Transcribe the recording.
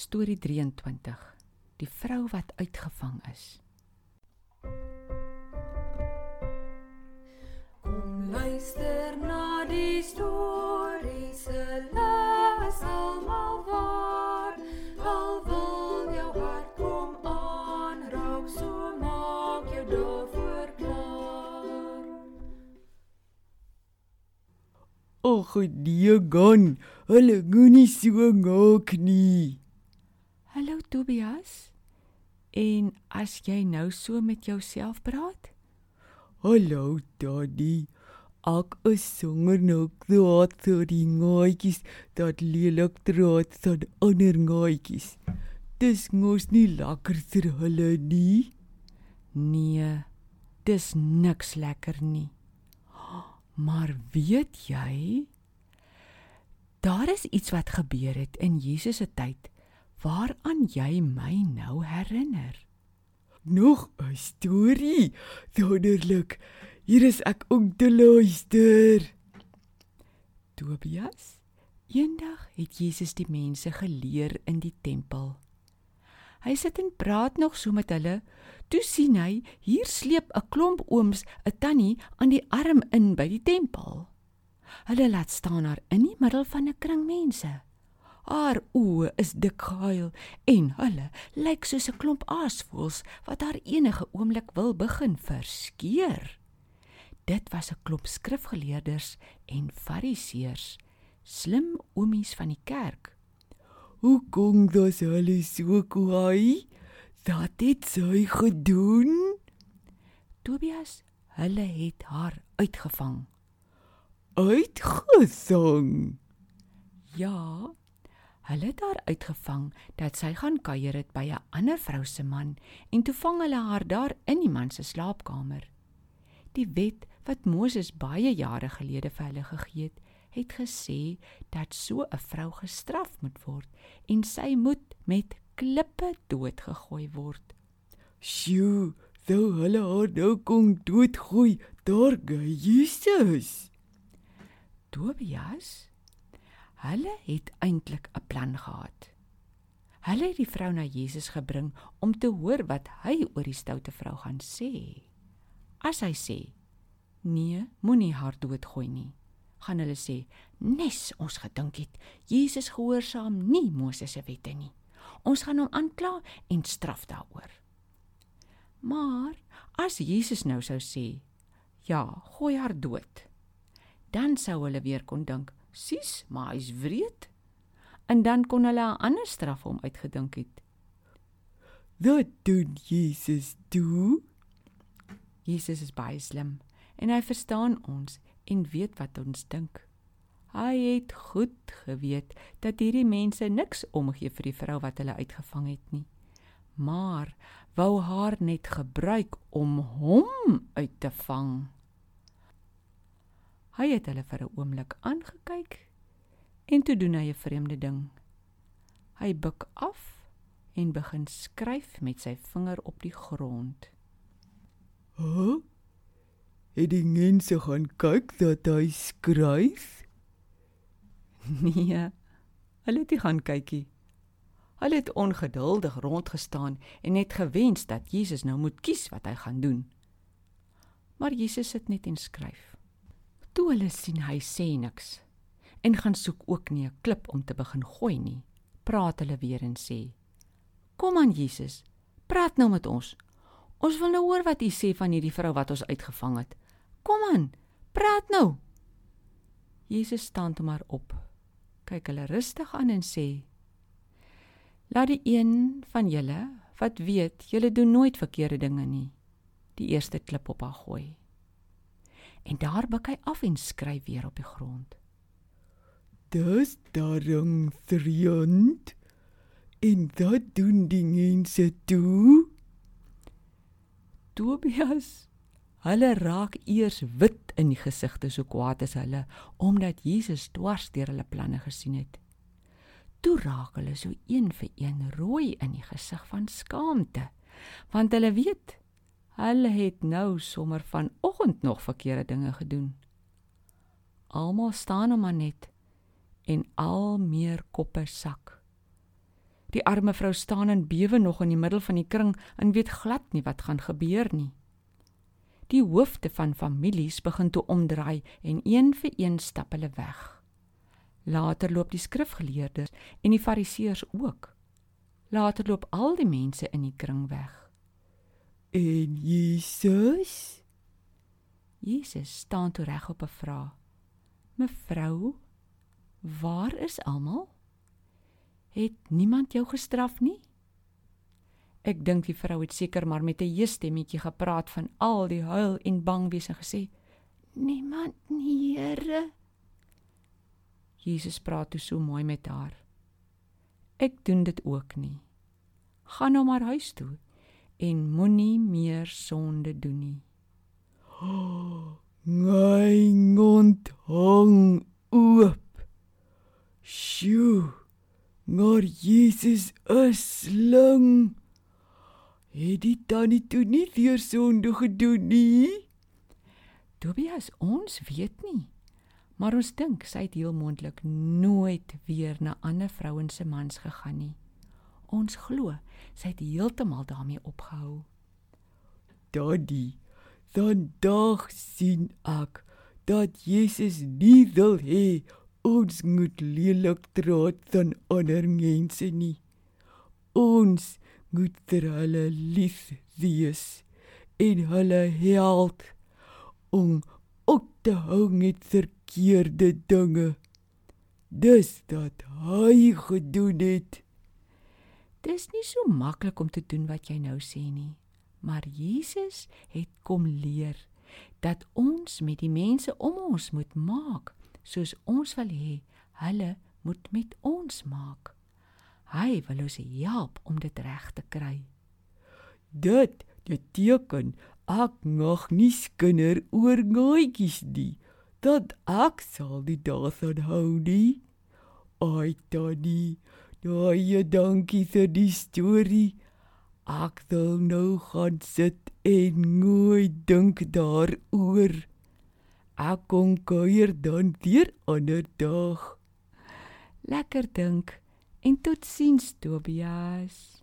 Storie 23. Die vrou wat uitgevang is. Kom luister na die storie se les almal waar. Al wil jou hart kom aanraak, so maak jou daarvoor klaar. Ag, die gaan. Hulle gaan nie so maak nie. Hallo Tobias. En as jy nou so met jouself praat? Hallo, Daddy. Ek is swanger nou kwaad vir die ngaaitjies dat lelik draad van ander ngaaitjies. Dis mos nie lekker vir hulle nie. Nee, dis niks lekker nie. Maar weet jy, daar is iets wat gebeur het in Jesus se tyd waaraan jy my nou herinner. Nog 'n storie. Wonderlik. Hier is ek om te luister. Tobias, eendag het Jesus die mense geleer in die tempel. Hy sit en praat nog so met hulle. Toe sien hy, hier sleep 'n klomp ooms 'n tannie aan die arm in by die tempel. Hulle laat staan haar in die middel van 'n kring mense. Haar oë is dik gehuil en hulle lyk soos 'n klomp aasvoëls wat haar enige oomblik wil begin verskeer. Dit was 'n klomp skrifgeleerders en fariseërs, slim oomies van die kerk. Hoe kom dit hulle so kwaai? Dat het sy gedoen? Tobias, hulle het haar uitgevang. Uitgesang. Ja, hulle het haar uitgevang dat sy gaan kuier het by 'n ander vrou se man en toe vang hulle haar daar in die man se slaapkamer. Die wet wat Moses baie jare gelede vir hulle gegee het, het gesê dat so 'n vrou gestraf moet word en sy moet met klippe doodgegooi word. Sjoe, sou hulle haar nou kon doodgooi daar by Jesus. Tobias, hulle het eintlik 'n plan gehad. Hulle het die vrou na Jesus gebring om te hoor wat hy oor die stoute vrou gaan sê. As hy sê: "Nee, moenie haar doodgooi nie." gaan hulle sê: "Nes ons gedink het Jesus gehoorsaam nie Moses se wette nie. Ons gaan hom aankla en straf daaroor." Maar as Jesus nou sou sê: "Ja, gooi haar dood." Dan sou hulle weer kon dink: "Sis, maar hy's wreed." En dan kon hulle 'n ander straf hom uitgedink het. Wat doen Jesus toe? Jesus is baie slim en hy verstaan ons en weet wat ons dink. Hy het goed geweet dat hierdie mense niks omgee vir die vrou wat hulle uitgevang het nie. Maar wou haar net gebruik om hom uit te vang. Hy het hulle vir 'n oomblik aangekyk en toe doen hy 'n vreemde ding. Hy buig af en begin skryf met sy vinger op die grond. Huh? Het die mense gaan kyk dat hy skryf? Nee. Hulle het nie gaan kykie. Hulle het ongeduldig rondgestaan en net gewens dat Jesus nou moet kies wat hy gaan doen. Maar Jesus sit net en skryf. Toe hulle sien hy sê niks en gaan soek ook nie 'n klip om te begin gooi nie, praat hulle weer en sê: "Kom aan Jesus, praat nou met ons. Ons wil nou hoor wat u sê van hierdie vrou wat ons uitgevang het. Kom aan, praat nou." Jesus staan toe maar op. Kyk hulle rustig aan en sê: "Laat die een van julle wat weet, julle doen nooit verkeerde dinge nie, die eerste klip op haar gooi." En daar buig hy af en skryf weer op die grond. Dis daarom triant. En dat doen die mense toe? Tobias, hulle raak eers wit in die gesigte so kwaad is hulle omdat Jesus dwars deur hulle planne gesien het. Toe raak hulle so een vir een rooi in die gesig van skaamte, want hulle weet hulle het nou sommer vanoggend nog verkeerde dinge gedoen. Almal staan hom maar net en al meer koppe sak. Die arme vrou staan en bewe nog in die middel van die kring en weet glad nie wat gaan gebeur nie. Die hoofde van families begin toe omdraai en een vir een stap hulle weg. Later loop die skrifgeleerdes en die fariseërs ook. Later loop al die mense in die kring weg. En Jesus? Jesus staan toe reg op 'n vraag. Mevrou, waar is almal? Het niemand jou gestraf nie? Ek dink die vrou het seker maar met 'n heestemmetjie gepraat van al die huil en bang wees en gesê: "Niemand nie, Here." Jesus praat toe so mooi met haar. Ek doen dit ook nie. Gaan nou maar huis toe en moenie meer sonde doen nie. My mond hang oop. Sjoe. Maar Jesus is slim. Het dit dan nie toe nie weer sonde gedoen nie? Tobias, ons weet nie. Maar ons dink sy het heel moontlik nooit weer na ander vrouens se mans gegaan nie. Ons glo sy het heeltemal daarmee opgehou. Daddy, dan dag sien ek dat Jesus nie wil hê ons moet lelik trots aan ander mense nie. Ons moet vir hulle lief wees en hulle help om op te hou met verkeerde dinge. Dis dat hy gedoen het. Dis nie so maklik om te doen wat jy nou sê nie, maar Jesus het kom leer dat ons met die mense om ons moet maak soos ons wil hê hulle moet met ons maak. Hy wil ons help om dit reg te kry. Dit beteken ek nog nie skinder oor gooitjies nie. Dat ek sal die daas onthou nie. Ai Tony, daai dankie vir die storie. Ek wil nou gaan sit en nooit dink daaroor. Ek kom kuier dan weer ander dag. Lekker dink en totsiens Tobias.